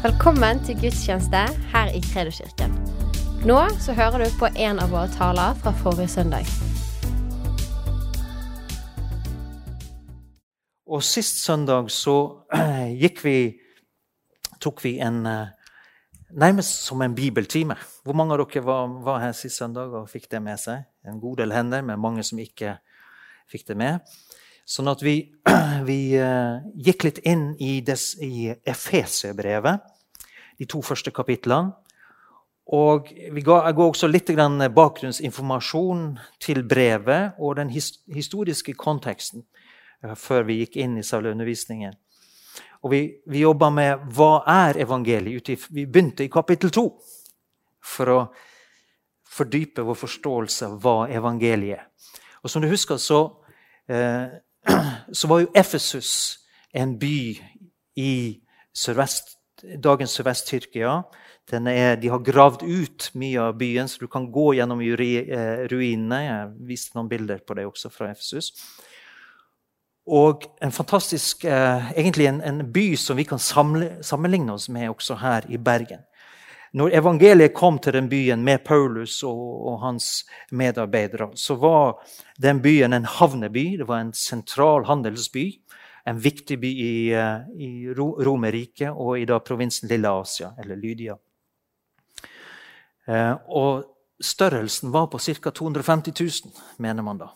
Velkommen til gudstjeneste her i Kredoskirken. Nå så hører du på en av våre taler fra forrige søndag. Og sist søndag så gikk vi tok vi en eh, nærmest som en bibeltime. Hvor mange av dere var, var her sist søndag og fikk det med seg? En god del hender, men mange som ikke fikk det med. Sånn at vi, vi uh, gikk litt inn i, des, i Efeserbrevet, de to første kapitlene. Og vi ga, jeg ga også litt bakgrunnsinformasjon til brevet og den his, historiske konteksten uh, før vi gikk inn i selve undervisningen. Og vi, vi jobba med hva er evangeliet. Vi begynte i kapittel to for å fordype vår forståelse av hva evangeliet er. Og som du husker, så uh, så var jo Efesus en by i sørvest, dagens Sørvest-Tyrkia. De har gravd ut mye av byen, så du kan gå gjennom eh, ruinene. Jeg viste noen bilder på det også fra Efesus. Og en fantastisk, eh, egentlig en, en, by som vi kan samle, sammenligne oss med også her i Bergen. Når evangeliet kom til den byen med Paulus og, og, hans medarbeidere, så var den byen en havneby. Det var en sentral handelsby. En viktig by i, eh, i Romerriket og i da provinsen Lille Asia, eller Lydia. Eh, og størrelsen var på ca. 250 000, mener man da.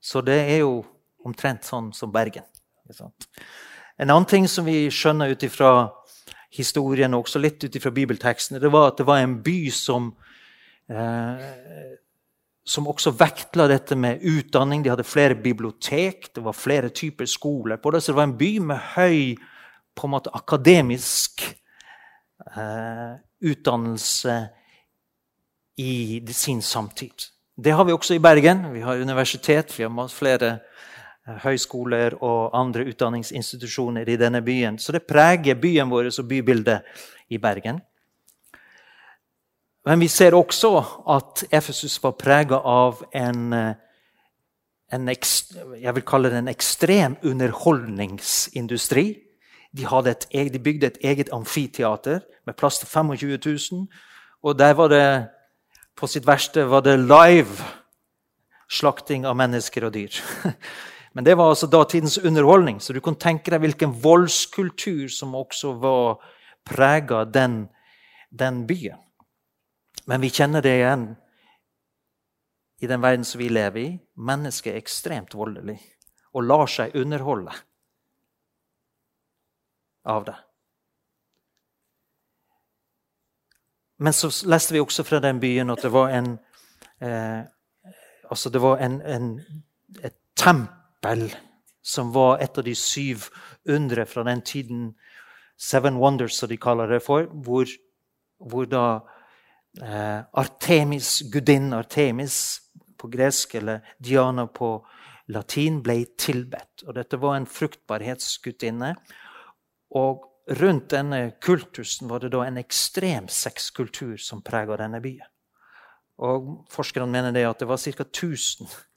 Så det er jo omtrent sånn som Bergen. En annen ting som vi skjønner ut ifra historien, også litt ut ifra bibeltekstene, det var at det var en by som eh, som også vektla dette med utdanning. De hadde flere bibliotek, det var flere typer skoler på det. Så det var en by med høy på en måte akademisk eh, utdannelse i sin samtid. Det har vi også i Bergen. Vi har universitet, vi har flere høyskoler og andre utdanningsinstitusjoner i denne byen. Så det preger byen vår og bybildet i Bergen. Men vi ser også at Efesus var prega av en, eh, en, jeg vil kalle det en ekstrem underholdningsindustri. De, et, de, bygde et eget amfiteater med plass til 25 000. Og der var det på sitt verste var det live slakting av mennesker og dyr. Men det var altså datidens underholdning, så du kan tenke deg hvilken voldskultur som også var prega den, den byen. Men vi kjenner det igjen i den verden som vi lever i. Mennesket er ekstremt voldelig og lar seg underholde av det. Men så leste vi også fra den byen at det var en eh, altså det var en, en, et tempel tempel, som var et av de syv undre fra den tiden, Seven Wonders, som de kaller det for, hvor, hvor da eh, Artemis, gudinnen Artemis på gresk, eller Diana på latin, ble tilbedt. Og dette var en fruktbarhetsgudinne. Og rundt denne kultusen var det da en ekstrem sexkultur som prega denne byen. Og Forskerne mener det at det var ca. 1000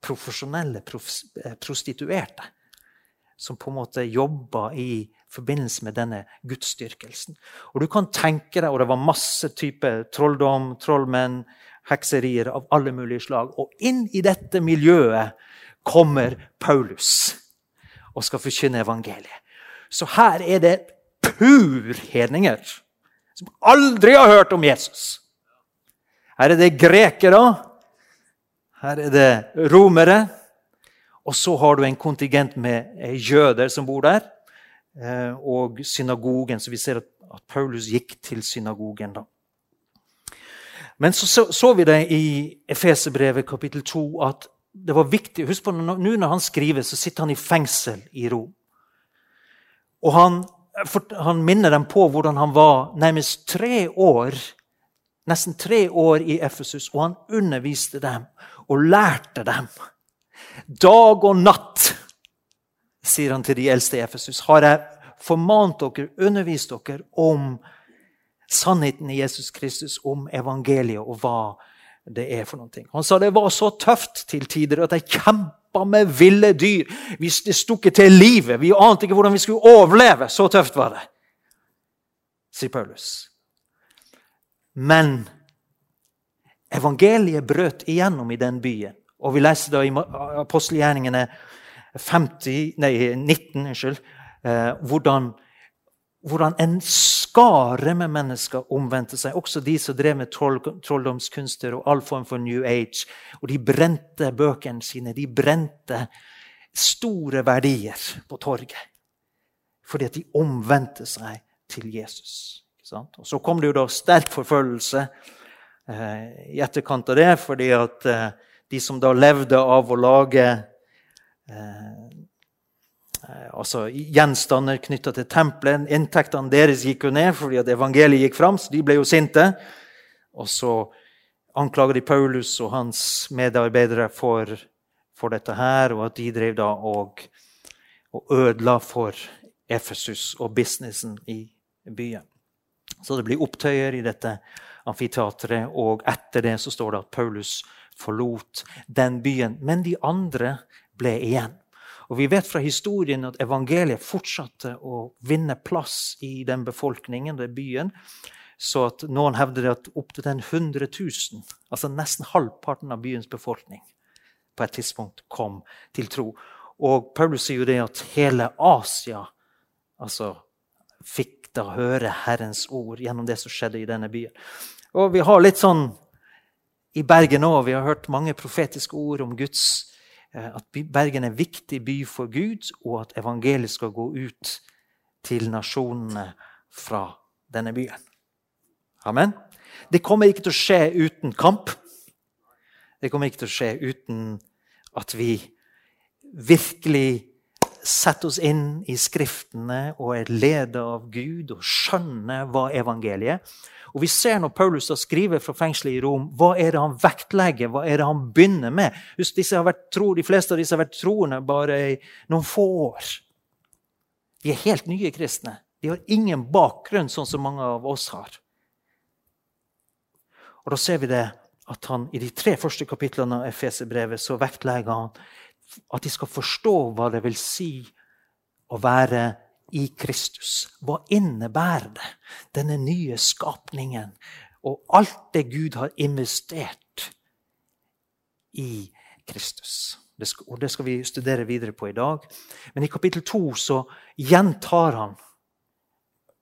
profesjonelle eh, prostituerte som på en måte jobba i forbindelse med denne gudsdyrkelsen. Og du kan tenke deg, og Det var masse typer trolldom, trollmenn, hekserier av alle mulige slag. Og inn i dette miljøet kommer Paulus og skal forkynne evangeliet. Så her er det purhedninger som aldri har hørt om Jesus. Her er det grekere her er det romere. Og så har du en kontingent med eh, jøder som bor der. Eh, og synagogen. Så vi ser at Paulus gikk til synagogen. da. Men så, så, så vi det i Efeserbrevet kapittel 2 at det var viktig Husk på, nå når han skriver, så sitter han i fengsel i Rom. Og han, han minner dem på hvordan han var nærmest tre år nesten tre år i Efesus, og han underviste dem og lærte dem. Dag og natt, sier han til de eldste i Efesus, har jeg formant dere, undervist dere om sannheten i Jesus Kristus, om evangeliet og hva det er for noe. Han sa det var så tøft til tider at jeg kjempa med ville dyr. Vi stukket til livet. Vi ante ikke hvordan vi skulle overleve. Så tøft var det. sier Paulus. Men evangeliet brøt igjennom i den byen. Og vi leser da i apostelgjerningene 50, nei, 19, unnskyld, eh, hvordan, hvordan, en skare med mennesker omvendte seg. Også de som drev med troll, trolldomskunster og all form for New Age. Og de brente bøkene sine. De brente store verdier på torget. Fordi at de omvendte seg til Jesus. Og Så kom det jo da sterk forfølgelse eh, i etterkant av det, fordi at eh, de som da levde av å lage eh, eh altså gjenstander knytta til tempelet Inntektene deres gikk jo ned fordi at evangeliet gikk fram, så de ble jo sinte. Og så anklager de Paulus og hans medarbeidere for, for dette her, og at de drev da og, og ødela for Efesus og businessen i byen. Så det blir opptøyer i dette amfiteatret, og etter det så står det at Paulus forlot den byen. Men de andre ble igjen. Og Vi vet fra historien at evangeliet fortsatte å vinne plass i den befolkningen, den byen. Så at noen hevder at opptil 100 000, altså nesten halvparten av byens befolkning, på et tidspunkt kom til tro. Og Paulus sier jo det at hele Asia altså, fikk da høre Herrens ord gjennom det som skjedde i denne byen. Og vi har litt sånn i Bergen òg. Vi har hørt mange profetiske ord om Guds eh, At Bergen er en viktig by for Gud, og at evangeliet skal gå ut til nasjonene fra denne byen. Amen. Det kommer ikke til å skje uten kamp. Det kommer ikke til å skje uten at vi virkelig sette oss inn i Skriftene og er ledet av Gud og skjønner hva evangeliet er. Og Vi ser når Paulus da skriver fra fengselet i Rom, hva er det han vektlegger, hva er det han begynner med. Husk, tro, De fleste av disse har vært troende bare i noen få år. De er helt nye kristne. De har ingen bakgrunn, sånn som mange av oss har. Og Da ser vi det at han i de tre første kapitlene av Efeserbrevet så vektlegger han at de skal forstå hva det vil si å være i Kristus. Hva innebærer det, denne nye skapningen og alt det Gud har investert i Kristus? Det skal, og det skal vi studere videre på i dag. Men i kapittel to gjentar han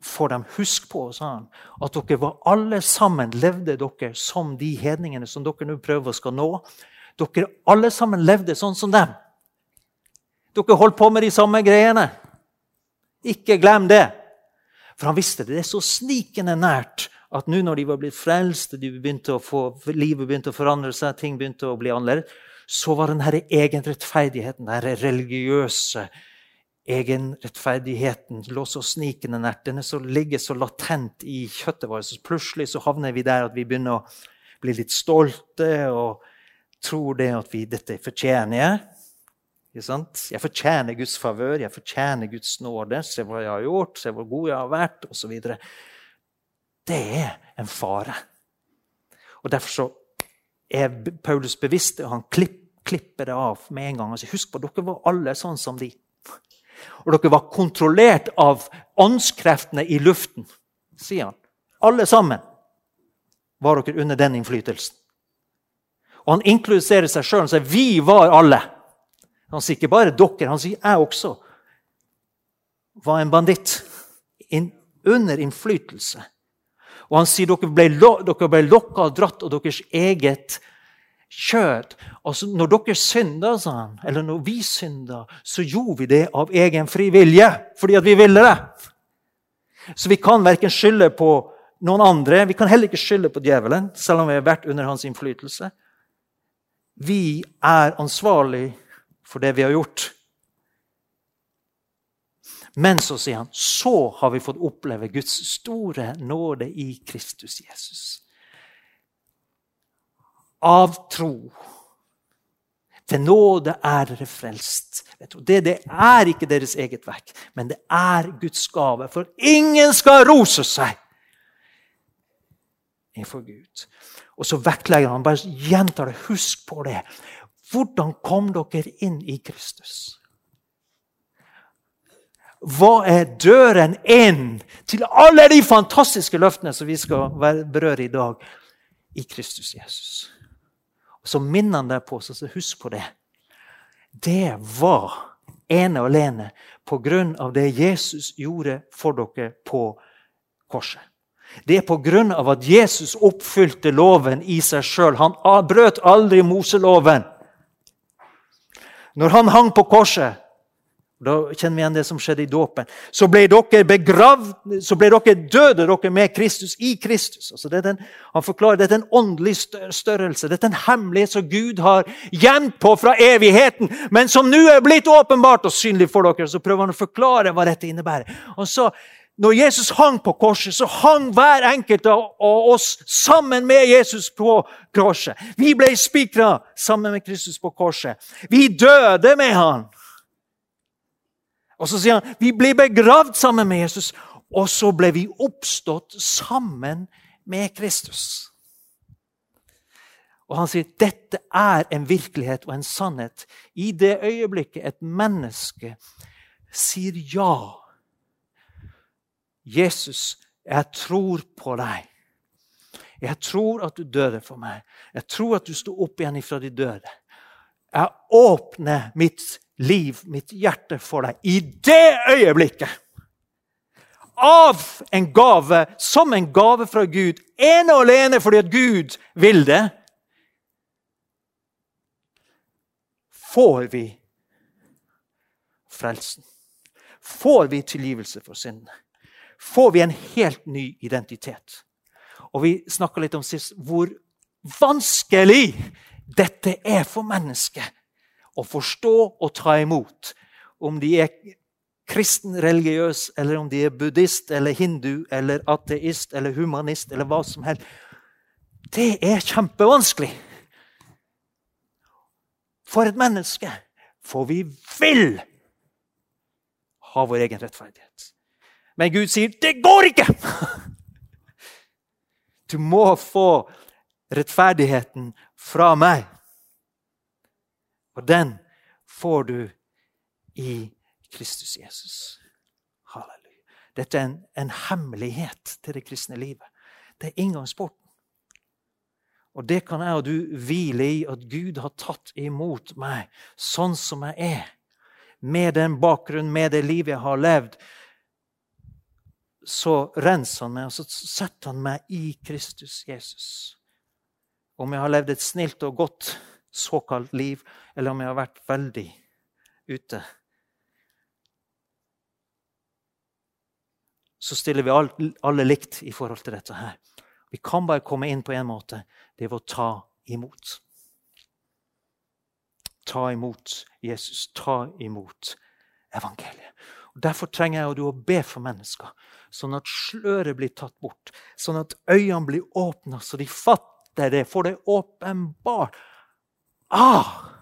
for dem, Husk på, sa han, at dere var alle sammen levde dere som de hedningene som dere nå prøver å skal nå. Dere alle sammen levde sånn som dem. Dere holdt på med de samme greiene. Ikke glem det. For han visste det. Det er så snikende nært at nå når de var blitt frelst, de begynte få, livet begynte å forandre seg, ting begynte å bli annerledes, så var den egenrettferdigheten, den religiøse egenrettferdigheten, lå så snikende nært. Den er ligger så latent i kjøttet vårt. Så plutselig så havner vi der at vi begynner å bli litt stolte og tror det at vi, dette fortjener jeg. Jeg fortjener Guds favør, jeg fortjener Guds nåde. Se hva jeg har gjort, se hvor god jeg har vært, osv. Det er en fare. Og Derfor er Paulus bevisst, og han klipper det av med en gang. Altså, husk på, dere var alle sånn som de. Og dere var kontrollert av åndskreftene i luften, sier han. Alle sammen var dere under den innflytelsen. Og han inkluderer seg sjøl og sier vi var alle. Han sier ikke bare dere, han sier jeg også var en banditt. In, under innflytelse. Og han sier dere ble, dere ble lokka og dratt av deres eget kjød. Altså, når dere synda, sa han, eller når vi synda, så gjorde vi det av egen fri vilje. Fordi at vi ville det. Så vi kan verken skylde på noen andre, vi kan heller ikke skylde på djevelen, selv om vi har vært under hans innflytelse. Vi er ansvarlig for det vi har gjort. Men så sier han så har vi fått oppleve Guds store nåde i Kristus Jesus. Av tro. Til nåde er dere frelst. Det, det, er ikke deres eget verk, men det er Guds gave. For ingen skal rose seg innenfor Gud. Og så vektlegger han, bare gjentar det. Husk på det. Hvordan kom dere inn i Kristus? hva er døren inn til alle de fantastiske løftene som vi skal berøre i dag, i Kristus Jesus? Og Så minner han deg på, så husk på det. Det var ene og alene på grunn av det Jesus gjorde for dere på korset. Det er av at Jesus oppfylte loven i seg sjøl. Han brøt aldri Moseloven. Når han hang på korset, da kjenner vi igjen det som skjedde i dåpen. Så ble dere begravd, så ble dere døde dere med Kristus i Kristus. Altså det en, han forklarer Dette er en åndelig størrelse. Dette er en hemmelighet som Gud har gjemt på fra evigheten, men som nå er blitt åpenbart og synlig for dere. Så prøver han å forklare hva dette innebærer. Og så, når Jesus hang på korset, så hang hver enkelt av oss sammen med Jesus på korset. Vi ble spikra sammen med Kristus på korset. Vi døde med han. Og så sier han vi ble begravd sammen med Jesus, og så ble vi oppstått sammen med Kristus. Og han sier dette er en virkelighet og en sannhet. I det øyeblikket et menneske sier ja Jesus, jeg tror på deg. Jeg tror at du døde for meg. Jeg tror at du sto opp igjen ifra de døde. Jeg åpner mitt liv, mitt hjerte for deg i det øyeblikket. Av en gave, som en gave fra Gud, ene og alene fordi at Gud vil det, får vi frelsen. Får vi tilgivelse for syndene. Får vi en helt ny identitet. Og Vi snakka litt om sist hvor vanskelig dette er for mennesket å forstå og ta imot. Om de er kristen religiøs, eller om de er buddhist eller hindu eller ateist eller humanist eller hva som helst. Det er kjempevanskelig. For et menneske. For vi vil ha vår egen rettferdighet. Men Gud sier, 'Det går ikke!' Du må få rettferdigheten fra meg. Og den får du i Kristus Jesus. Halleluja. Dette er en, en hemmelighet til det kristne livet. Det er inngangsporten. Og det kan jeg og du hvile i, at Gud har tatt imot meg sånn som jeg er. Med den bakgrunnen, med det livet jeg har levd. Så renser han meg, og så setter han meg i Kristus Jesus. Om jeg har levd et snilt og godt såkalt liv, eller om jeg har vært veldig ute. Så stiller vi alle likt i forhold til dette her. Vi kan bare komme inn på én måte. Det er å ta imot. Ta imot Jesus. Ta imot evangeliet. Og Derfor trenger jeg og du å be for mennesker, sånn at sløret blir tatt bort. Sånn at øynene blir åpna, så de fatter det, får det åpenbart. Ah!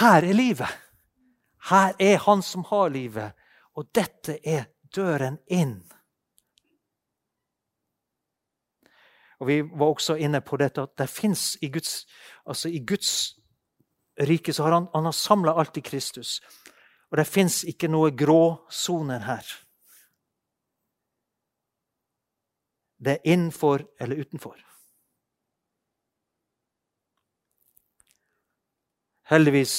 Her er livet. Her er Han som har livet. Og dette er døren inn. Og Vi var også inne på dette at det fins i Guds altså i Guds rike så har Han, han samla alt i Kristus. Og det fins ikke noe gråsoner her. Det er innenfor eller utenfor. Heldigvis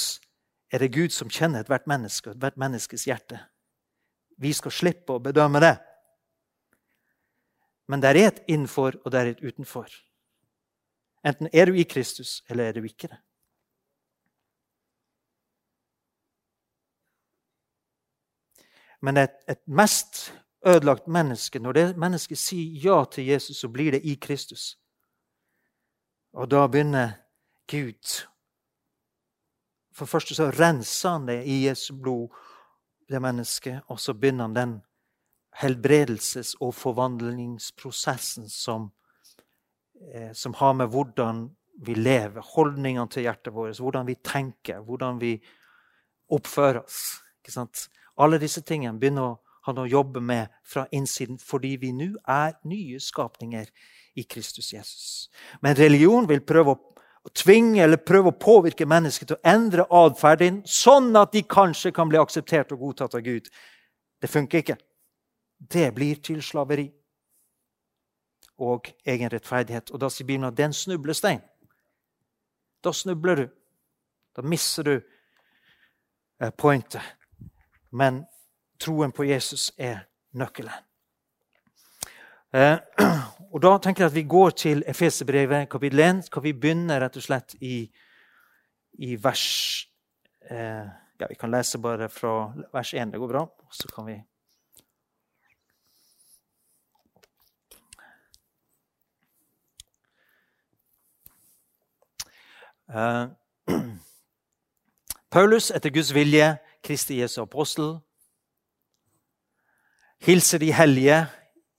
er det Gud som kjenner ethvert menneske og ethvert menneskes hjerte. Vi skal slippe å bedømme det. Men det er et innenfor, og det er et utenfor. Enten er du i Kristus, eller er du ikke det. Men et, et mest ødelagt menneske, når det mennesket sier ja til Jesus, så blir det i Kristus. Og da begynner Gud for det første så renser han det i Jesu blod, det mennesket, og så begynner han den helbredelses- og forvandlingsprosessen som, eh, som har med hvordan vi lever, holdningene til hjertet vårt, hvordan vi tenker, hvordan vi oppfører oss. Alle disse tingene begynner han å jobbe med fra innsiden fordi vi nå er nye skapninger i Kristus Jesus. Men religion vil prøve å tvinge eller prøve å påvirke mennesket til å endre atferden, sånn at de kanskje kan bli akseptert og godtatt av Gud. Det funker ikke. Det blir til slaveri og egen rettferdighet. Og da sier Bibelen at det er en snublestein. Da snubler du. Da mister du eh, pointet. Men troen på Jesus er nøkkelen. Eh, og Da tenker jeg at vi går til Efeserbrevet kapittel 1. hvor vi begynne rett og slett i, i vers eh, ja, Vi kan lese bare fra vers 1. Det går bra. Så kan vi eh, Paulus, etter Guds vilje, Kristi Jesu apostel, hilser de hellige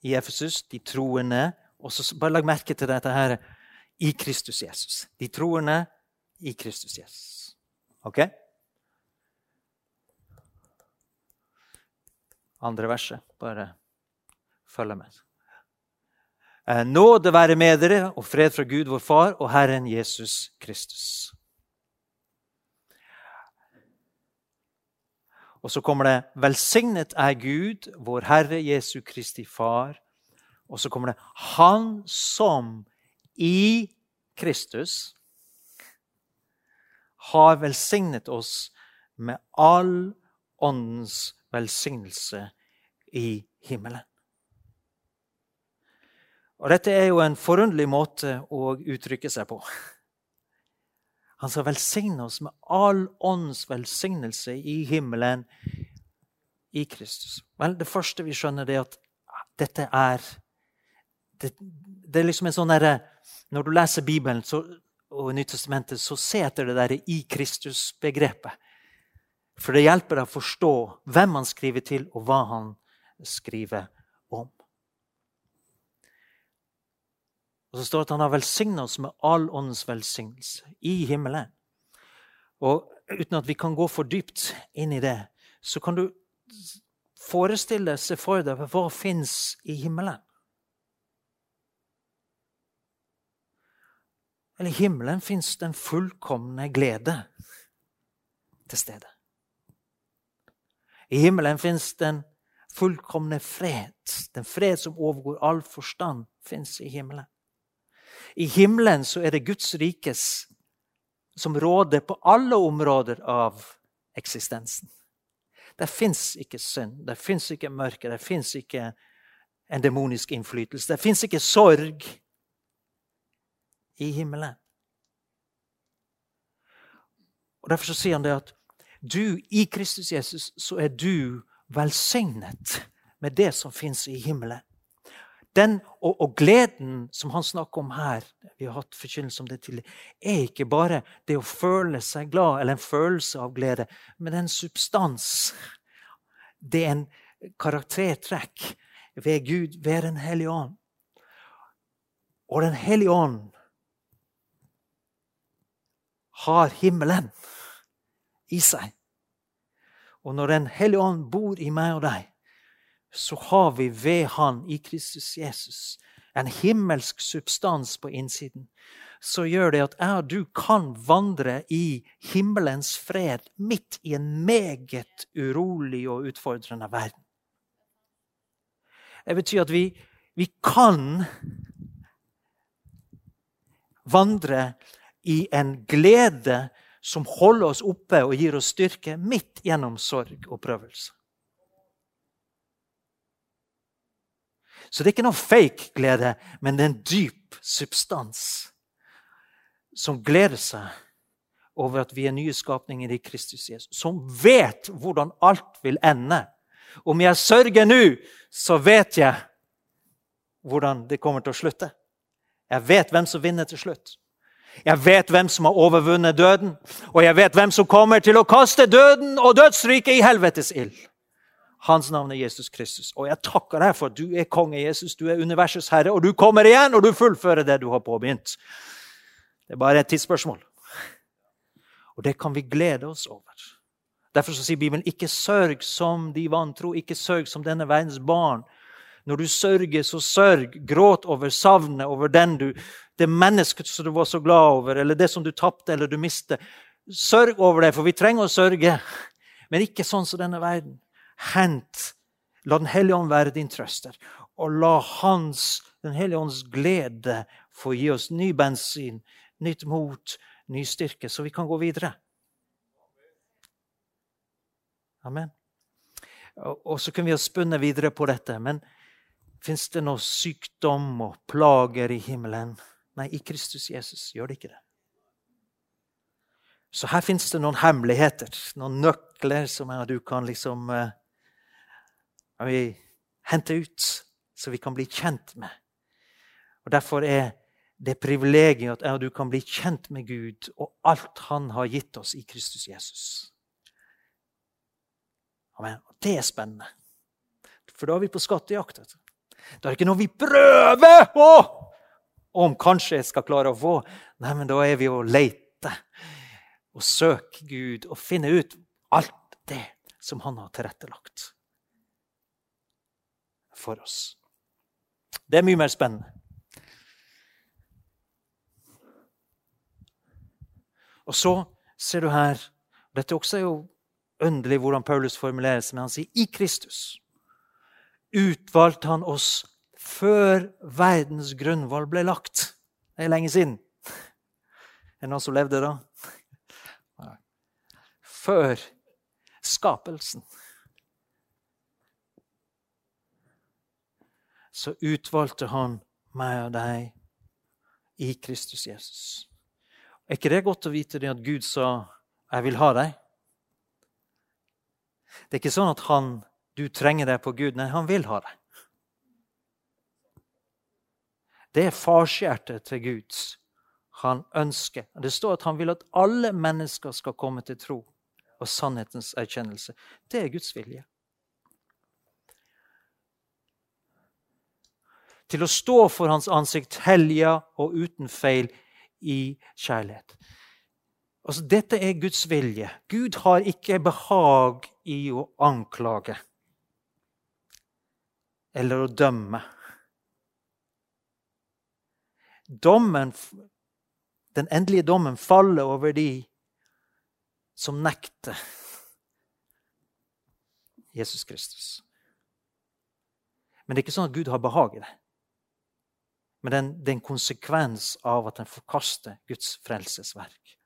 i Efesus, de troende. Og så bare lag merke til dette her i Kristus Jesus. De troende i Kristus Jesus. Ok? Andre verset. Bare følg med. Eh, nåde være med dere og fred fra Gud, vår Far, og Herren Jesus Kristus. Og så kommer det 'Velsignet er Gud, vår Herre Jesu Kristi Far'. Og så kommer det 'Han som i Kristus har velsignet oss med all åndens velsignelse i himmelen'. Og Dette er jo en forunderlig måte å uttrykke seg på. Han skal velsigne oss med all ånds velsignelse i himmelen i Kristus. Vel, Det første vi skjønner, er at dette er Det, det er liksom en sånn derre Når du leser Bibelen så, og Nyttestamentet, så se etter det derre i Kristus-begrepet. For det hjelper deg å forstå hvem han skriver til, og hva han skriver om. Og så står det at han har velsigna oss med all åndens velsignelse i himmelen. Og uten at vi kan gå for dypt inn i det, så kan du forestille seg for deg hva fins i himmelen. Eller i himmelen fins den fullkomne glede til stede. I himmelen fins den fullkomne fred. Den fred som overgår all forstand, fins i himmelen. I himmelen så er det Guds rikes som råder på alle områder av eksistensen. Det fins ikke synd, det fins ikke mørke, det fins ikke en demonisk innflytelse. Det fins ikke sorg i himmelen. Og Derfor så sier han det at du, i Kristus Jesus så er du velsignet med det som fins i himmelen. Den, og, og, gleden som han snakker om her, vi har hatt forkynnelse om det tidligere, er ikke bare det å føle seg glad, eller en følelse av glede, men en substans. Det er en karaktertrekk ved Gud, ved Den hellige ånd. Og Den hellige ånd har himmelen i seg. Og når Den hellige ånd bor i meg og deg, så har vi ved Han i Kristus Jesus en himmelsk substans på innsiden så gjør det at jeg og du kan vandre i himmelens fred midt i en meget urolig og utfordrende verden. Det betyr at vi, vi kan vandre i en glede som holder oss oppe og gir oss styrke midt gjennom sorg og prøvelse. Så det er ikke noe fake glede, men det er en dyp substans som gleder seg over at vi er nye skapninger i Kristus Jesus. Som vet hvordan alt vil ende. Om jeg sørger nå, så vet jeg hvordan det kommer til å slutte. Jeg vet hvem som vinner til slutt. Jeg vet hvem som har overvunnet døden, og jeg vet hvem som kommer til å kaste døden og dødsriket i helvetes ild. Hans navn er Jesus Kristus. Og jeg takker deg for at du er konge Jesus, du er universets herre, og du kommer igjen, og du fullfører det du har påbegynt. Det er bare et tidsspørsmål. Og det kan vi glede oss over. Derfor sier Bibelen ikke sørg som de vantro, ikke sørg som denne verdens barn. Når du sørger, så sørg. Gråt over savnet, over den du, det mennesket som du var så glad over, eller det som du tapte eller du mistet. Sørg over det, for vi trenger å sørge. Men ikke sånn som denne verden. Hent. La Den hellige ånd være din trøster. Og la Hans, Den hellige ånds glede få gi oss ny bensin, nytt mot, ny styrke, så vi kan gå videre. Amen. Og så kunne vi ha spunnet videre på dette. Men fins det noe sykdom og plager i himmelen? Nei, i Kristus Jesus gjør det ikke det. Så her fins det noen hemmeligheter, noen nøkler som du kan liksom uh, hente ut, så vi kan bli kjent med. Og Derfor er det privilegiet at jeg og du kan bli kjent med Gud og alt Han har gitt oss i Kristus Jesus. Amen. Og det er spennende. For da er vi på skattejakt. Da er det ikke noe vi prøver på om kanskje jeg skal klare å få. Nei, men da er vi å lete og søke Gud og finne ut alt det som han har tilrettelagt for oss. Det er mye mer spennende. Og så ser du her Dette også er jo underlig hvordan Paulus formulerer seg, men han sier i Kristus utvalgte han oss før verdens grunnvoll ble lagt. Det er lenge siden. Er det noen som levde da? Før skapelsen. Så utvalgte han meg og deg i Kristus Jesus. Er ikke det godt å vite det at Gud sa 'Jeg vil ha deg'? Det er ikke sånn at han, du trenger deg på Gud. Nei, han vil ha deg. Det er farshjertet til Gud. Han ønsker. Det står at han vil at alle mennesker skal komme til tro og sannhetens erkjennelse. Det er Guds vilje. Til å stå for hans ansikt hellige og uten feil i kjærlighet. Altså, dette er Guds vilje. Gud har ikke behag i å anklage eller å dømme. Dommen, den endelige dommen faller over de som nekter Jesus Kristus. Men det er ikke sånn at Gud har behag i det. Men den, det er en konsekvens av at en forkaster Guds frelsesverk.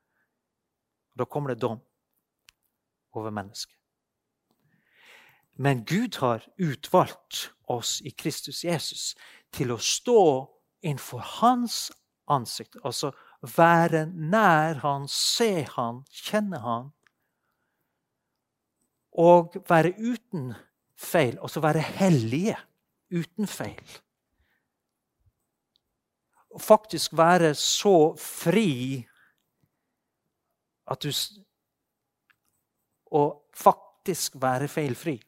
Da kommer det dom over mennesket. Men Gud har utvalgt oss i Kristus Jesus til å stå innenfor hans ansikt. Altså være nær han, se han, kjenne han. Og være uten feil, altså være hellige uten feil faktisk være så fri at du Og faktisk være feilfri.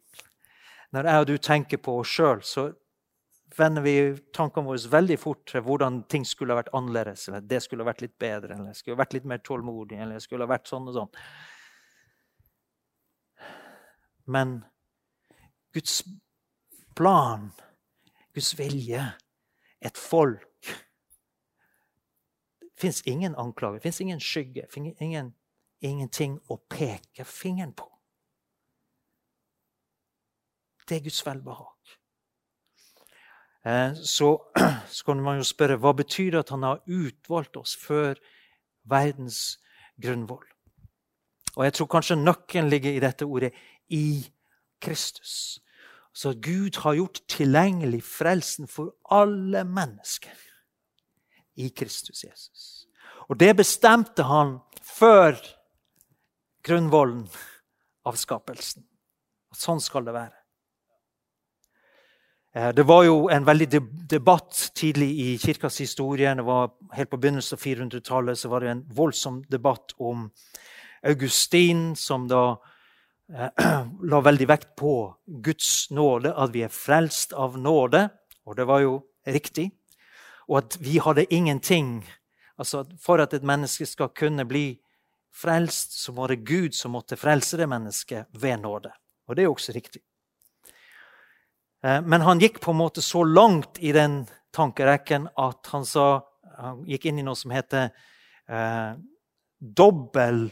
Når jeg og du tenker på oss sjøl, så vender vi tankene våre veldig fort til hvordan ting skulle vært annerledes. eller Det skulle vært litt bedre, eller det skulle vært litt mer tålmodig, eller det skulle vært sånn og sånn. Men Guds plan, Guds vilje, et folk fins ingen anklage, det fins ingen skygge, ingen, ingenting å peke fingeren på. Det er Guds velbehag. Eh, så, så kan man jo spørre hva betyr det at han har utvalgt oss før verdens grunnvoll? Og jeg tror kanskje nøkkelen ligger i dette ordet 'i Kristus'. Så Gud har gjort tilgjengelig frelsen for alle mennesker i Kristus Jesus. Og det bestemte han før grunnvollen av skapelsen. At sånn skal det være. Eh, det var jo en veldig debatt tidlig i kirkas historie. Det var Helt på begynnelsen av 400-tallet så var det en voldsom debatt om Augustin, som da eh, la veldig vekt på Guds nåde, at vi er frelst av nåde. Og det var jo riktig og at vi hadde ingenting. Altså, For at et menneske skal kunne bli frelst, så var det Gud som måtte frelse det mennesket ved nåde. Og det er også riktig. Eh, men han gikk på en måte så langt i den tankerekken at han, sa, han gikk inn i noe som heter eh, dobbel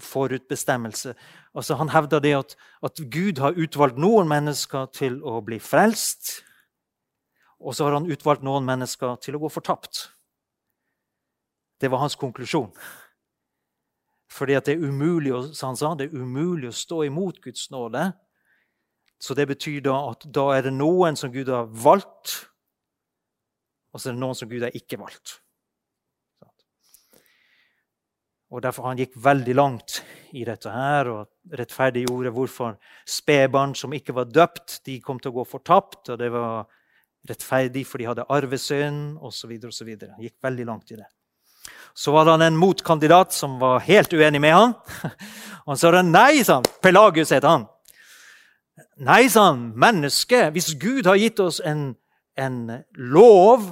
forutbestemmelse. Altså, han hevda det at, at, Gud har utvalgt noen mennesker til å bli frelst. Og så har han utvalgt noen mennesker til å gå fortapt. Det var hans konklusjon. Fordi det er umulig, han sa, det er umulig å stå imot Guds nåde. Så det betyr da at da er det noen som Gud har valgt, og så er det noen som Gud har ikke valgt. Og Derfor han gikk veldig langt i dette her og rettferdiggjorde hvorfor spedbarn som ikke var døpt, de kom til å gå fortapt. Og det var rettferdig for de hadde arvesynd osv. Han gikk veldig langt i det. Så var det en motkandidat som var helt uenig med han. Han sa nei, sa han. Pelagius het han. Nei, sa han. Menneske, hvis Gud har gitt oss en, en lov,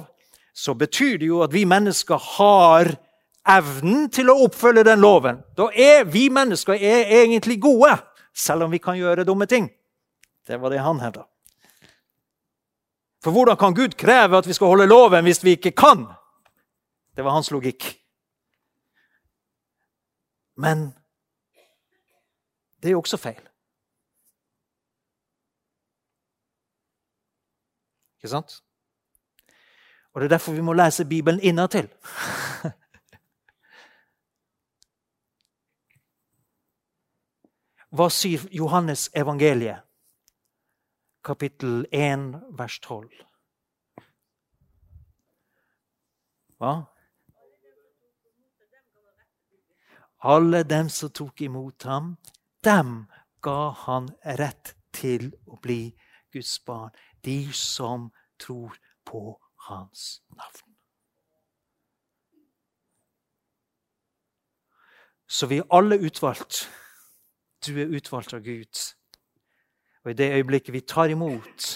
så betyr det jo at vi mennesker har evnen til å oppfølge den loven. Da er vi mennesker er egentlig gode, selv om vi kan gjøre dumme ting. Det var det han hevda. For hvordan kan Gud kreve at vi skal holde loven hvis vi ikke kan? Det var hans logikk. Men det er jo også feil. Ikke sant? Og Det er derfor vi må lese Bibelen innatil. Hva sier Johannes evangeliet, kapittel 1, vers 12? Hva? Alle dem som tok imot ham, dem ga han rett til å bli Guds barn. De som tror på hans navn. Så vi er alle utvalgt du er utvalgt av Gud. Og i det øyeblikket vi tar imot,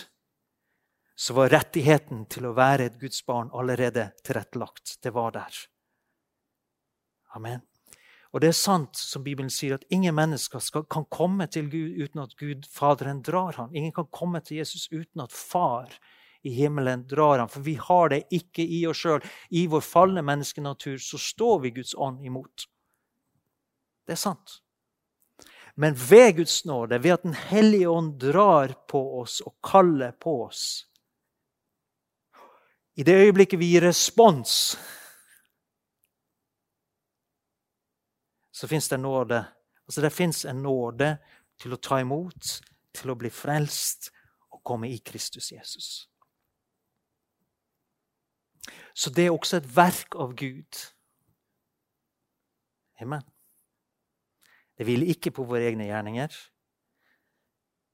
så var rettigheten til å være et Guds barn allerede tilrettelagt. Det var der. Amen. Og det er sant, som Bibelen sier, at ingen mennesker skal, kan komme til Gud uten at Gud, Faderen, drar ham. Ingen kan komme til Jesus uten at Far i himmelen drar ham. For vi har det ikke i oss sjøl. I vår falne menneskenatur så står vi Guds ånd imot. Det er sant. Men ved Guds nåde, ved at Den hellige ånd drar på oss og kaller på oss I det øyeblikket vi gir respons, så fins det nåde. Altså Det fins en nåde til å ta imot, til å bli frelst og komme i Kristus Jesus. Så det er også et verk av Gud. Amen. Det hviler ikke på våre egne gjerninger.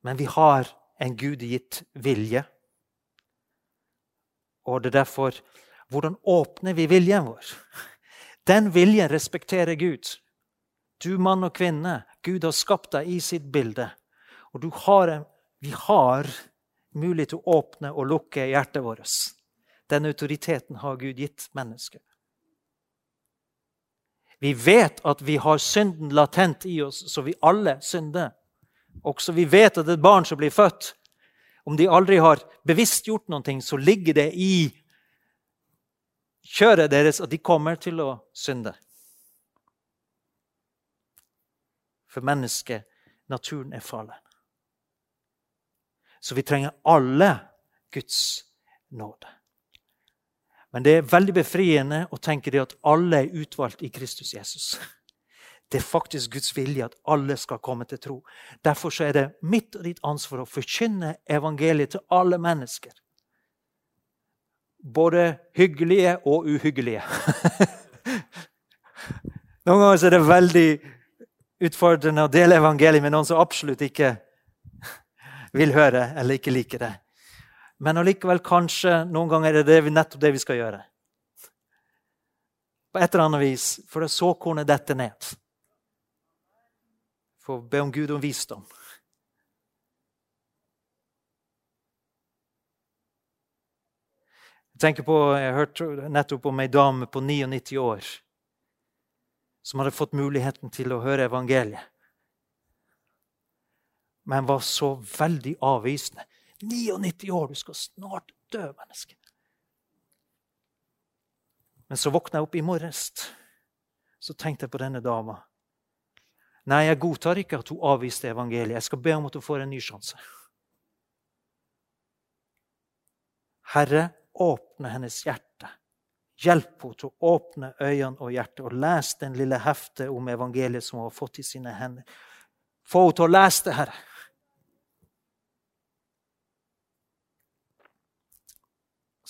Men vi har en gudegitt vilje. Og det er derfor Hvordan åpner vi viljen vår? Den viljen respekterer Gud. Du mann og kvinne, Gud har skapt deg i sitt bilde. Og har vi har mulighet til å åpne og lukke hjertet vårt. Den autoriteten har Gud gitt mennesket. Vi vet at vi har synden latent i oss, så vi alle synder. Også vi vet at et barn som blir født, om de aldri har bevisst gjort noe, så ligger det i kjøret deres at de kommer til å synde. For mennesket, naturen, er fallen. Så vi trenger alle Guds nåde. Men det er veldig befriende å tenke det at alle er utvalgt i Kristus Jesus. Det er faktisk Guds vilje at alle skal komme til tro. Derfor er det mitt og ditt ansvar å forkynne evangeliet til alle mennesker. Både hyggelige og uhyggelige. Noen ganger er det veldig utfordrende å dele evangeliet med noen som absolutt ikke vil høre eller ikke liker det. Men allikevel kanskje noen ganger er det nettopp det vi skal gjøre. På et eller annet vis, for det såkornet dette ned. For å be om Gud om visdom. Jeg tenker på, jeg hørte nettopp om ei dame på 99 år som hadde fått muligheten til å høre evangeliet, men var så veldig avvisende. 99 år, du skal snart dø, menneske. Men så våkna jeg opp i morges. Så tenkte jeg på denne dama. Nei, jeg godtar ikke at hun avviste evangeliet. Jeg skal be om at hun får en ny sjanse. Herre, åpne hennes hjerte. Hjelp henne til å åpne øynene og hjertet og lese den lille heftet om evangeliet som hun har fått i sine hender. Få henne til å lese det, Herre.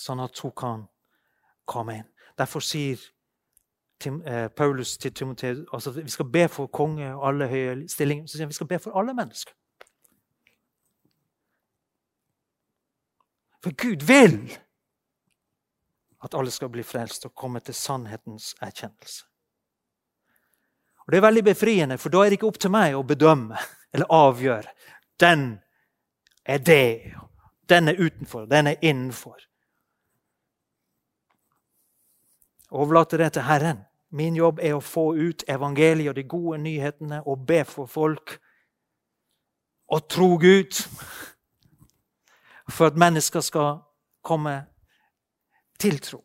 Sånn at hun kan komme inn. Derfor sier Tim, eh, Paulus til Timoteus altså vi skal be for konge og alle høye stillinger. Så sier han vi skal be for alle mennesker. For Gud vil at alle skal bli frelst og komme til sannhetens erkjennelse. Og Det er veldig befriende, for da er det ikke opp til meg å bedømme eller avgjøre. Den er det, den er utenfor, den er innenfor. Overlate det til Herren. Min jobb er å få ut evangeliet og de gode nyhetene og be for folk. Og tro Gud. For at mennesker skal komme til tro.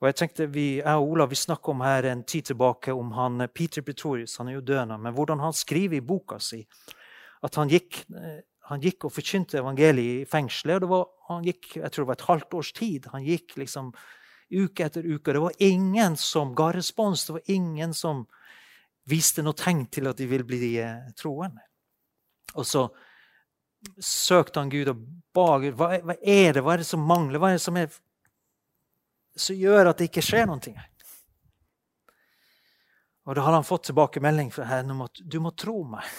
Og jeg tenkte vi, jeg og Olav vi snakka om her en tid tilbake om han Peter Pretorius. Han er jo døende, men hvordan han skriver i boka si at han gikk, han gikk og forkynte evangeliet i fengselet. og var, Han gikk jeg tror det var et halvt års tid. Han gikk liksom uke etter uke. Det var ingen som ga respons. Det var ingen som viste noe tegn til at de ville bli de troende. Og så søkte han Gud og ba Gud. Hva, hva er det Hva er det som mangler? Hva er det som er som gjør at det ikke skjer noe. Og da hadde han fått tilbakemelding fra henne om at du må tro meg.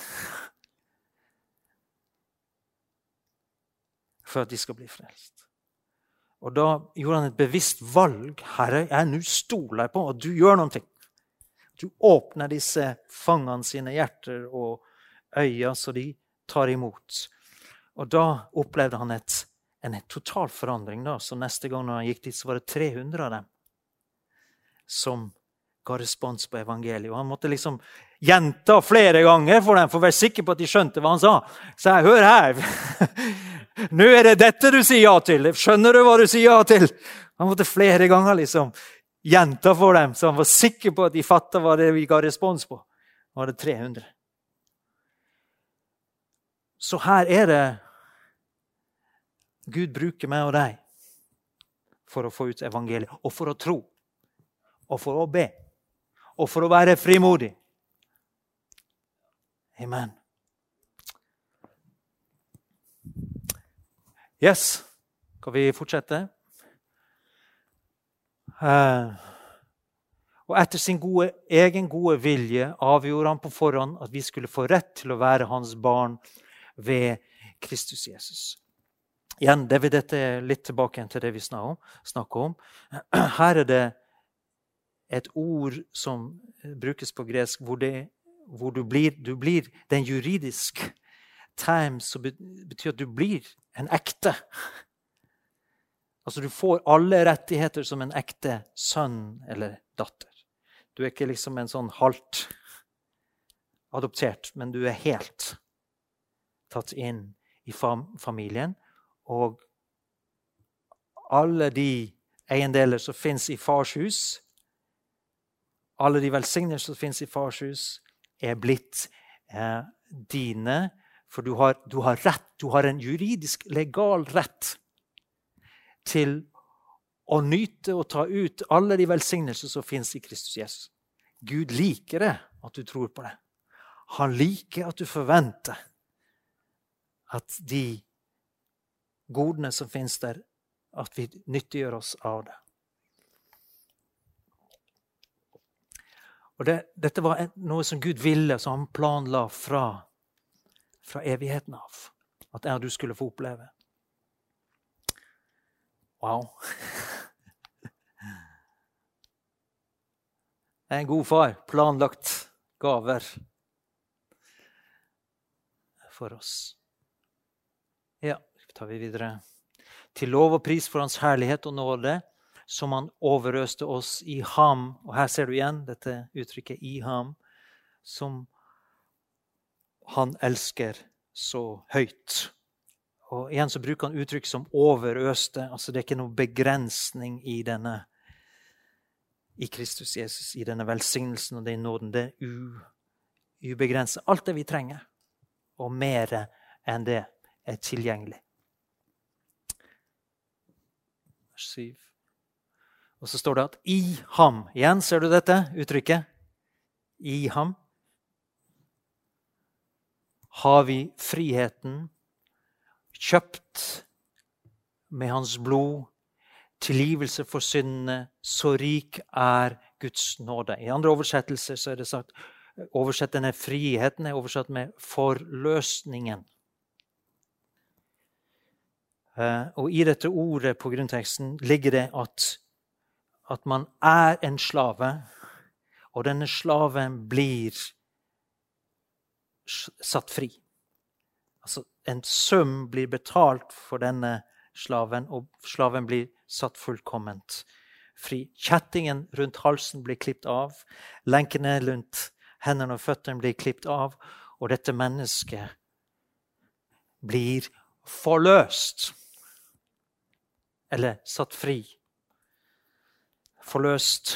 For at de skal bli frelst. Og da gjorde han et bevisst valg. Herre, jeg nå stoler på at du gjør noe. Du åpner disse fangene sine hjerter og øyne, så de tar imot. Og da opplevde han et en total forandring. da, Så neste gang han gikk dit, så var det 300 av dem som ga respons på evangeliet. Og han måtte liksom gjenta flere ganger for dem for å være sikker på at de skjønte hva han sa. Så jeg, hør her! Nå er det dette du sier ja til! Skjønner du hva du sier ja til? Han måtte flere ganger liksom gjenta for dem, så han var sikker på at de fatta hva det vi ga respons på. Nå var det 300. Så her er det Gud bruker meg og deg for å få ut evangeliet, og for å tro, og for å be, og for å være frimodig. Amen. Yes. Skal vi fortsette? Uh, og etter sin gode, egen gode vilje avgjorde han på forhånd at vi skulle få rett til å være hans barn ved Kristus Jesus. Igjen, det vil dette litt tilbake til det vi snakker om. Her er det et ord som brukes på gresk, hvor, det, hvor du, blir, du blir den er juridisk term som betyr at du blir en ekte. Altså Du får alle rettigheter som en ekte sønn eller datter. Du er ikke liksom en sånn halvt adoptert, men du er helt tatt inn i familien. Og alle de eiendeler som fins i fars hus, alle de velsignelser som fins i fars hus, er blitt eh, dine. For du har, du har rett, du har en juridisk, legal rett til å nyte og ta ut alle de velsignelser som fins i Kristus Jesus. Gud liker det at du tror på det. Han liker at du forventer at de godene som fins der, at vi nyttiggjør oss av det. Og det, Dette var noe som Gud ville, som han planla fra, fra evigheten av. At jeg og du skulle få oppleve. Wow. Jeg er en god far. Planlagt gaver for oss. Ja tar vi videre. Til lov og pris for Hans herlighet og nåde, som Han overøste oss i ham. Og her ser du igjen dette uttrykket 'i ham', som Han elsker så høyt. Og igjen så bruker han uttrykk som 'overøste'. altså Det er ikke noe begrensning i denne i Kristus Jesus, i denne velsignelsen og den nåden. Det er ubegrenset. Alt det vi trenger, og mer enn det, er tilgjengelig. Vers 7. Og så står det at 'i ham' Igjen, ser du dette uttrykket? I ham har vi friheten, kjøpt med hans blod, tilgivelse for syndene. Så rik er Guds nåde. I andre oversettelser så er det sagt oversett denne friheten er oversatt med 'forløsningen'. Eh, og i dette ordet på grunnteksten ligger det at, at man er en slave, og denne slaven blir satt fri. Altså, en sum blir betalt for denne slaven, og slaven blir satt fullkomment fri. Kjettingen rundt halsen blir klippet av. Lenkene rundt hendene og føttene blir klippet av. Og dette mennesket blir forløst. Eller satt fri. Forløst,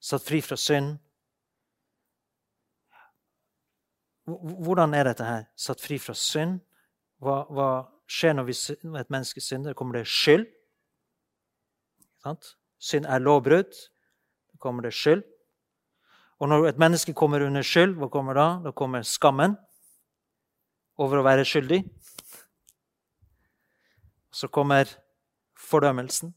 satt fri fra synd. Hvordan er dette her? Satt fri fra synd? Hva, hva skjer når, vi, når, et menneske synder? Kommer det skyld? Synd er lovbrudd. Da kommer det skyld. Og når et menneske kommer under skyld, hva kommer da? Da kommer skammen over å være skyldig. Så kommer fordømmelsen.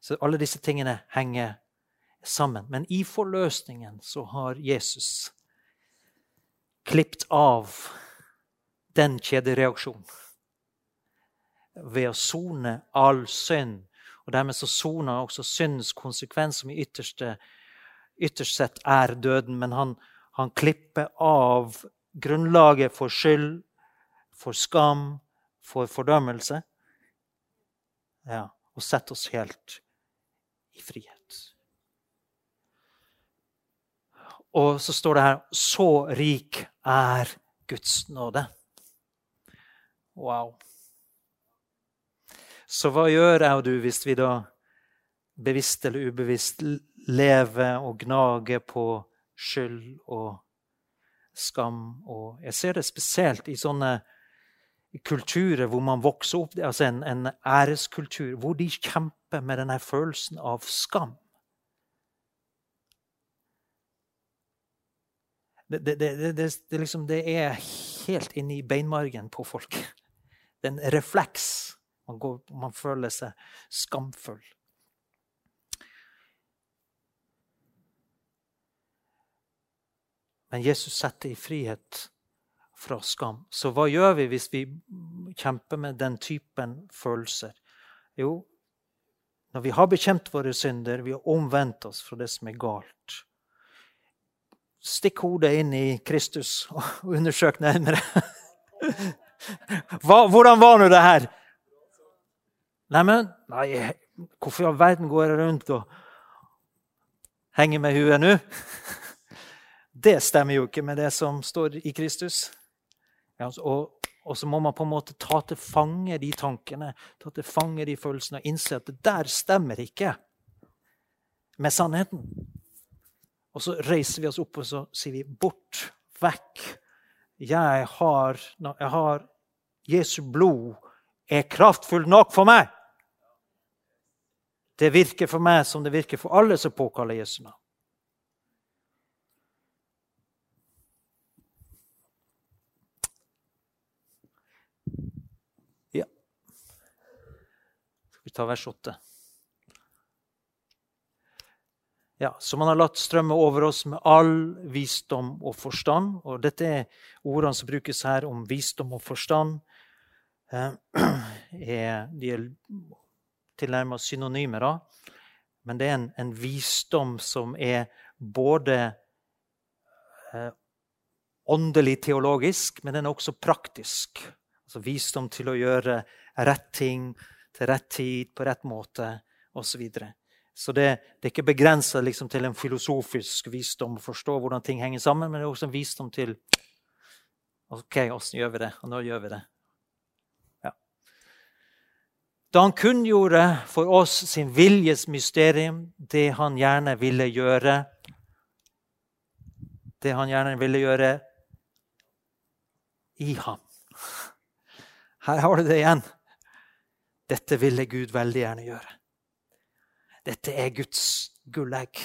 Så alle disse tingene henger sammen. Men i forløsningen så har Jesus klippet av den kjedereaksjonen ved å sone all synd. Og dermed så soner også syndens konsekvens, som i ytterste, ytterst sett er døden. Men han, han klipper av grunnlaget for skyld, for skam, for fordømmelse. Ja, og setter oss helt i frihet. Og så står det her Så rik er Guds nåde. Wow. Så hva gjør jeg og du hvis vi da bevisst eller ubevisst lever og gnager på skyld og skam? Og jeg ser det spesielt i sånne kulturer hvor man vokser opp, altså en, en æreskultur, hvor de kjemper med denne følelsen av skam. Det, det, det, liksom, det, er helt inne i beinmargen på folk. Det er en refleks. Man, går, man føler seg skamfull. Men Jesus setter i frihet fra skam. Så hva gjør vi hvis vi kjemper med den typen følelser? Jo, når vi har bekjent våre synder, vi har omvendt oss fra det som er galt, Stikk hodet inn i Kristus og undersøk nærmere. Hva, hvordan var nå det her? Neimen, nei, hvorfor i all verden går jeg rundt og henger med huet nå? Det stemmer jo ikke med det som står i Kristus. Ja, og, og, så må man på en måte ta til fange de tankene, ta til fange de følelsene og innse at det der stemmer ikke med sannheten. Og så reiser vi oss opp og så sier vi, 'Bort, vekk. Jeg har, jeg har Jesu blod er kraftfull nok for meg.' Det virker for meg som det virker for alle som påkaller Jesu navn. Ja. Skal vi ta vers 8? Ja, som han har latt strømme over oss med all visdom og forstand. Og dette er ordene som brukes her om visdom og forstand. Eh, de er tilnærmet synonymer, da. Men det er en, en visdom som er både eh, åndelig teologisk, men den er også praktisk. Altså visdom til å gjøre rett ting til rett tid, på rett måte osv. Så det, det er ikke begrensa liksom, til en filosofisk visdom å forstå hvordan ting henger sammen, men det er også en visdom til Ok, åssen gjør vi det? Og nå gjør vi det. Ja. Da han kunngjorde for oss sin viljes mysterium, det han gjerne ville gjøre Det han gjerne ville gjøre i ham. Her har du det igjen. Dette ville Gud veldig gjerne gjøre. Dette er Guds gullegg.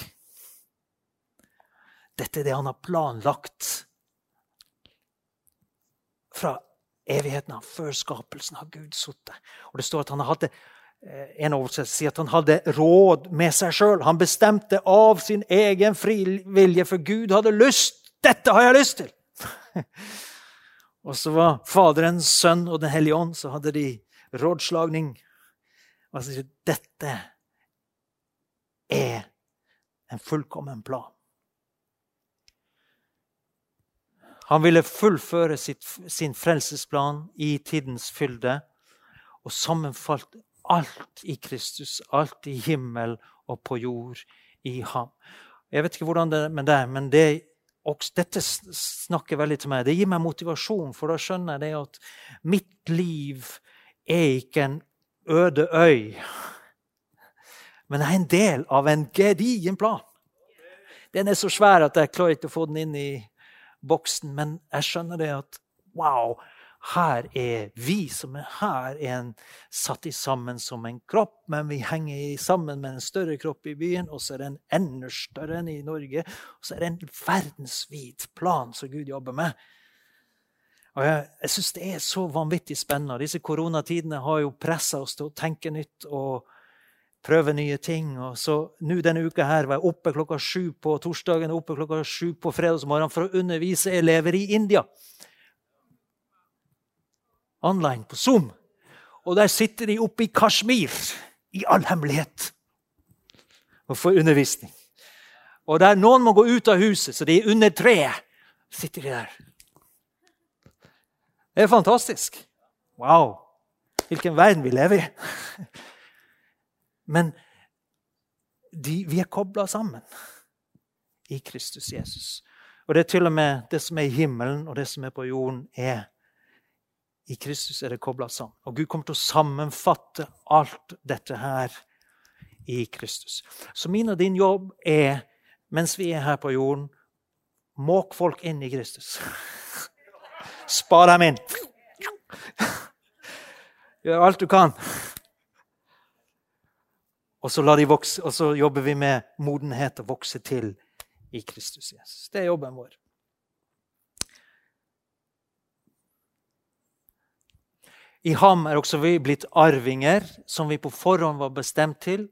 Dette er det han har planlagt fra evigheten av, før skapelsen av Gud sittet. Og det står at han hadde eh, en oversettelse sier at han hadde råd med seg sjøl. Han bestemte av sin egen frivillige, for Gud hadde lyst. Dette har jeg lyst til! og så var Faderen, Sønn og Den hellige ånd, så hadde de rådslagning. Og så sier dette er en fullkommen plan. Han ville fullføre sitt, sin frelsesplan i tidens fylde og sammenfalt alt i Kristus, alt i himmel og på jord i ham. Jeg vet ikke hvordan det er med deg, men det, dette snakker veldig til meg. Det gir meg motivasjon, for da skjønner jeg at mitt liv er ikke en øde øy, men er en del av en gedigen plan. Den er så svær at jeg klarer ikke å få den inn i boksen, men jeg skjønner det at wow, her er vi som er her, er en, satt sammen som en kropp, men vi henger sammen med en større kropp i byen, og så er det en enda større enn i Norge. Og så er det en verdensvid plan som Gud jobber med. Og Jeg, jeg syns det er så vanvittig spennende. Disse koronatidene har jo pressa oss til å tenke nytt. og prøve nye ting. Og så nå Denne uka her var jeg oppe klokka sju på torsdagen og oppe klokka sju på fredagsmorgen for å undervise elever i India. Online på Zoom. Og der sitter de oppe i Kashmir i all hemmelighet og får undervisning. Og der noen må gå ut av huset, så de er under treet, sitter de der. Det er fantastisk. Wow! Hvilken verden vi lever i. Men de, vi er kobla sammen i Kristus Jesus. Og det er til og med det som er i himmelen, og det som er på jorden, er I Kristus er det kobla sammen. Og Gud kommer til å sammenfatte alt dette her i Kristus. Så min og din jobb er, mens vi er her på jorden, måk folk inn i Kristus. Spar dem inn. Gjør alt du kan. Og så, vokse, og så, jobber vi med modenhet og vokse til i Kristus Jesus. Det er jobben vår. I ham er også vi blitt arvinger, som vi på forhånd var bestemt til.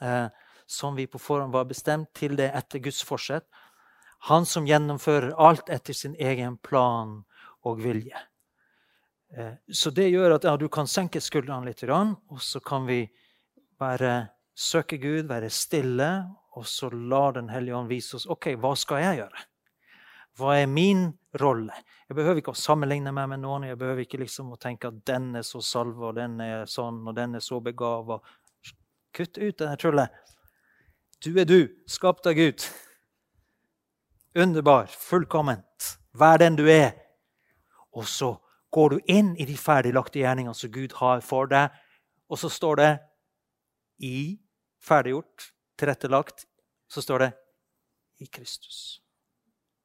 Eh, som vi på forhånd var bestemt til det etter Guds forsett. Han som gjennomfører alt etter sin egen plan og vilje. Eh, så det gjør at ja, du kan senke skuldrene litt, og så kan vi være søke Gud, være stille, og så la Den hellige ånd vise oss ok, hva skal jeg gjøre. Hva er min rolle? Jeg behøver ikke å sammenligne meg med noen. Jeg behøver ikke liksom å tenke at den er så salva, og den er sånn, og den er så begava. Kutt ut denne trullet. Du er du, skapt av Gud. Underbar, fullkomment. Vær den du er. Og så går du inn i de ferdiglagte gjerningene som Gud har for deg, og så står det i ferdiggjort, tilrettelagt, så står det 'i Kristus'.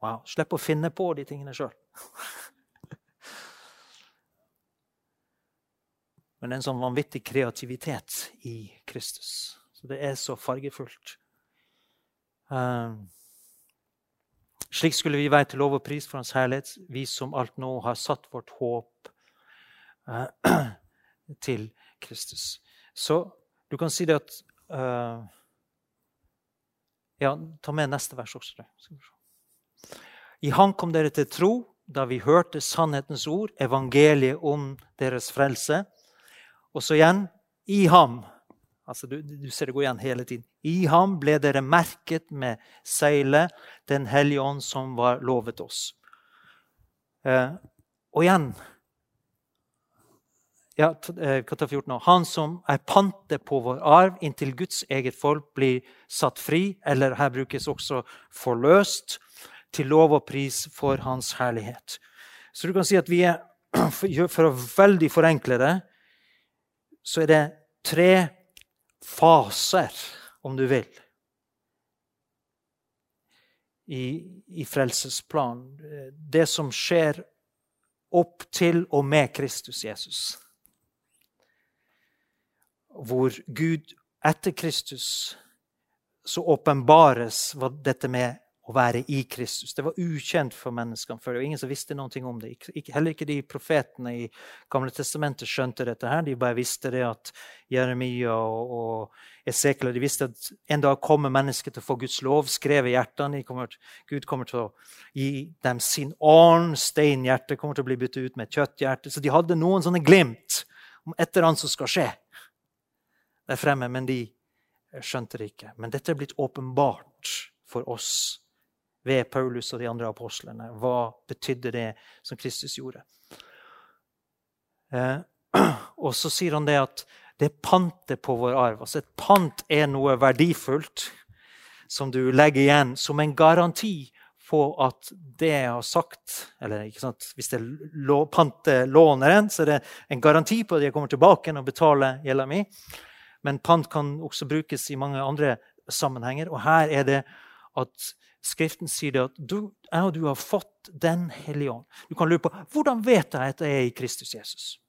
Wow. Slipp å finne på de tingene sjøl. Men en sånn vanvittig kreativitet i Kristus. Så det er så fargefullt. Um, slik skulle vi være til lov og pris for Hans herlighet, vi som alt nå har satt vårt håp uh, til Kristus. Så du kan si det at Uh, ja, ta med neste vers også. I Han kom dere til tro da vi hørte sannhetens ord, evangeliet om deres frelse. Og så igjen i ham. Altså, du, du, ser det gå igjen hele tiden. I ham ble dere merket med seilet, Den hellige ånd som var lovet oss. Uh, og igjen ja, kapittel 14 år. Han som er pantet på vår arv inntil Guds eget folk blir satt fri, eller her brukes også forløst, til lov og pris for Hans herlighet. Så du kan si at vi er, for å veldig forenkle det, så er det tre faser, om du vil, i, i frelsesplanen. Det som skjer opp til og med Kristus Jesus. Hvor Gud etter Kristus så åpenbares dette med å være i Kristus. Det var ukjent for menneskene før. Det var ingen som visste noe om det. Heller ikke de profetene i Gamle testamentet skjønte dette. her. De bare visste det at Jeremia og, Esekiel de visste at en dag kommer mennesket til å få Guds lov skrevet i hjertene. Kommer, Gud kommer til å gi dem sin ånd. Steinhjerte kommer til å bli byttet ut med kjøtthjerte. Så de hadde noen sånne glimt om et eller annet som skal skje der fremme. Men de skjønte det ikke. Men dette er blitt åpenbart for oss ved Paulus og de andre apostlene. Hva betydde det som Kristus gjorde? Eh, og så sier han det at det er pantet på vår arv. Altså Et pant er noe verdifullt som du legger igjen som en garanti på at det jeg har sagt eller ikke sant, Hvis det er pantet låneren, så er det en garanti på at jeg kommer tilbake og betaler gjelda mi. Men pant kan også brukes i mange andre sammenhenger. Og her er det at Skriften sier det at du, jeg og du har fått Den hellige ånd. Du kan lure på hvordan vet jeg at jeg er i Kristus Jesus.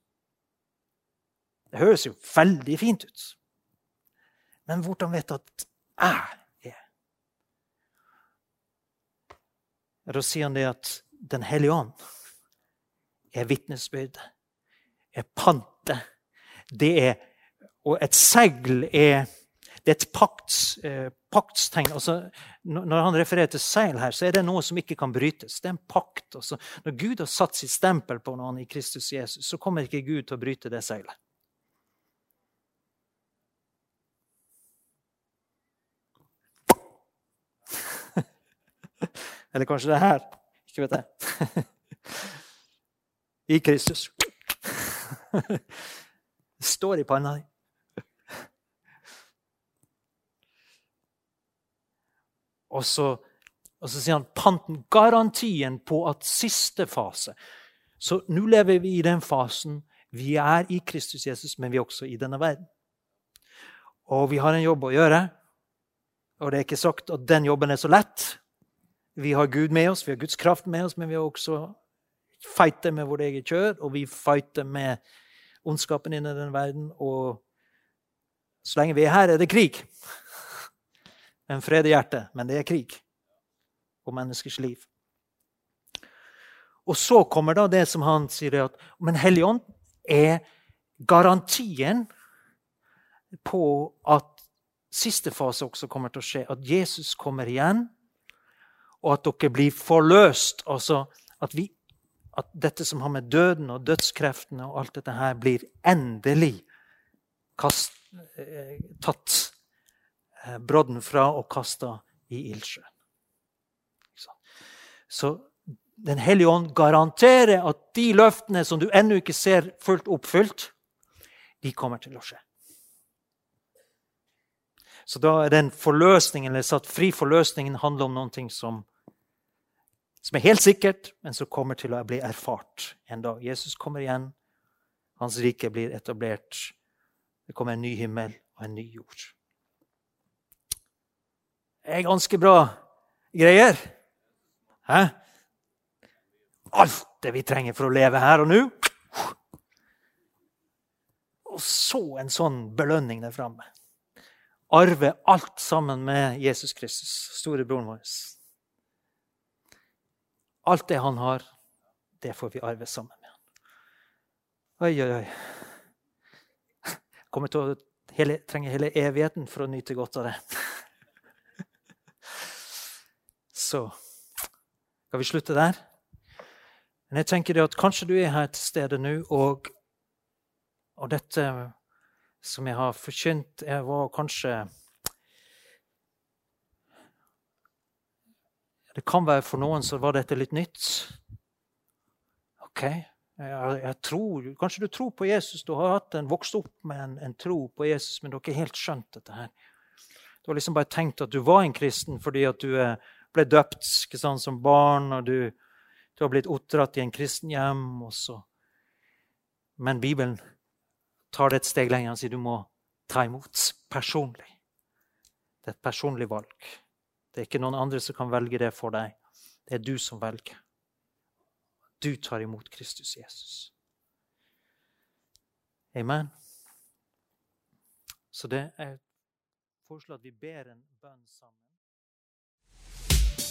Det høres jo veldig fint ut. Men hvordan vet jeg at jeg er? Da sier han det at Den hellige ånd er vitnesbyrdet, er pantet. Det er Og et segl er det er et pakts, eh, paktstegn. Altså, når han refererer til seil her, så er det noe som ikke kan brytes. Det er en pakt. Altså, når Gud har satt sitt stempel på noen i Kristus Jesus, så kommer ikke Gud til å bryte det seilet. Eller kanskje det her. Ikke vet jeg. I Kristus. Det står i panna di. Og så, og så sier han panten, garantien på at siste fase Så nå lever vi i den fasen. Vi er i Kristus Jesus, men vi er også i denne verden. Og vi har en jobb å gjøre. Og det er ikke sagt at den jobben er så lett. Vi har Gud med oss, vi har Guds kraft med oss, men vi har også fighter med vårt eget kjør, og vi fighter med ondskapen inni den verden. Og så lenge vi er her, er det krig en fred i hjertet, men det er krig på menneskers liv. Og så kommer da det som han sier, at men Helligånd er garantien på at siste fase også kommer til å skje. At Jesus kommer igjen, og at dere blir forløst. Altså at, vi, at dette som har med døden og dødskreftene og alt dette her, blir endelig kast, eh, tatt brodden fra og kasta i ildsjøen. Så Den hellige ånd garanterer at de løftene som du ennå ikke ser fullt oppfylt, de kommer til å skje. Så da er den forløsningen, eller satt fri forløsningen handler om noe som, som er helt sikkert, men som kommer til å bli erfart en dag. Jesus kommer igjen. Hans rike blir etablert. Det kommer en ny himmel og en ny jord er ganske bra greier. Hæ? Alt det vi trenger for å leve her og nå. Og så en sånn belønning der framme. Arve alt sammen med Jesus Kristus, storebroren vår. Alt det han har, det får vi arve sammen med han. Oi, oi, oi. Kommer til å hele, trenge hele evigheten for å nyte godt av det så skal vi slutte der. Men jeg tenker at kanskje du er her til stede nå, og, og dette som jeg har forkynt, jeg var kanskje Det kan være for noen så var dette litt nytt. Ok, jeg, jeg tror, Kanskje du tror på Jesus. Du har hatt en, vokst opp med en, en tro på Jesus, men du har ikke helt skjønt dette her. Du har liksom bare tenkt at du var en kristen fordi at du er ble døpt sant, som barn, og du, Du har blitt oppdratt i en kristen hjem. Også. Men Bibelen tar det et steg lenger og sier du må ta imot personlig. Det er et personlig valg. Det er ikke noen andre som kan velge det for deg. Det er du som velger. Du tar imot Kristus Jesus. Amen. Så det er foreslår at vi ber en bønn sammen.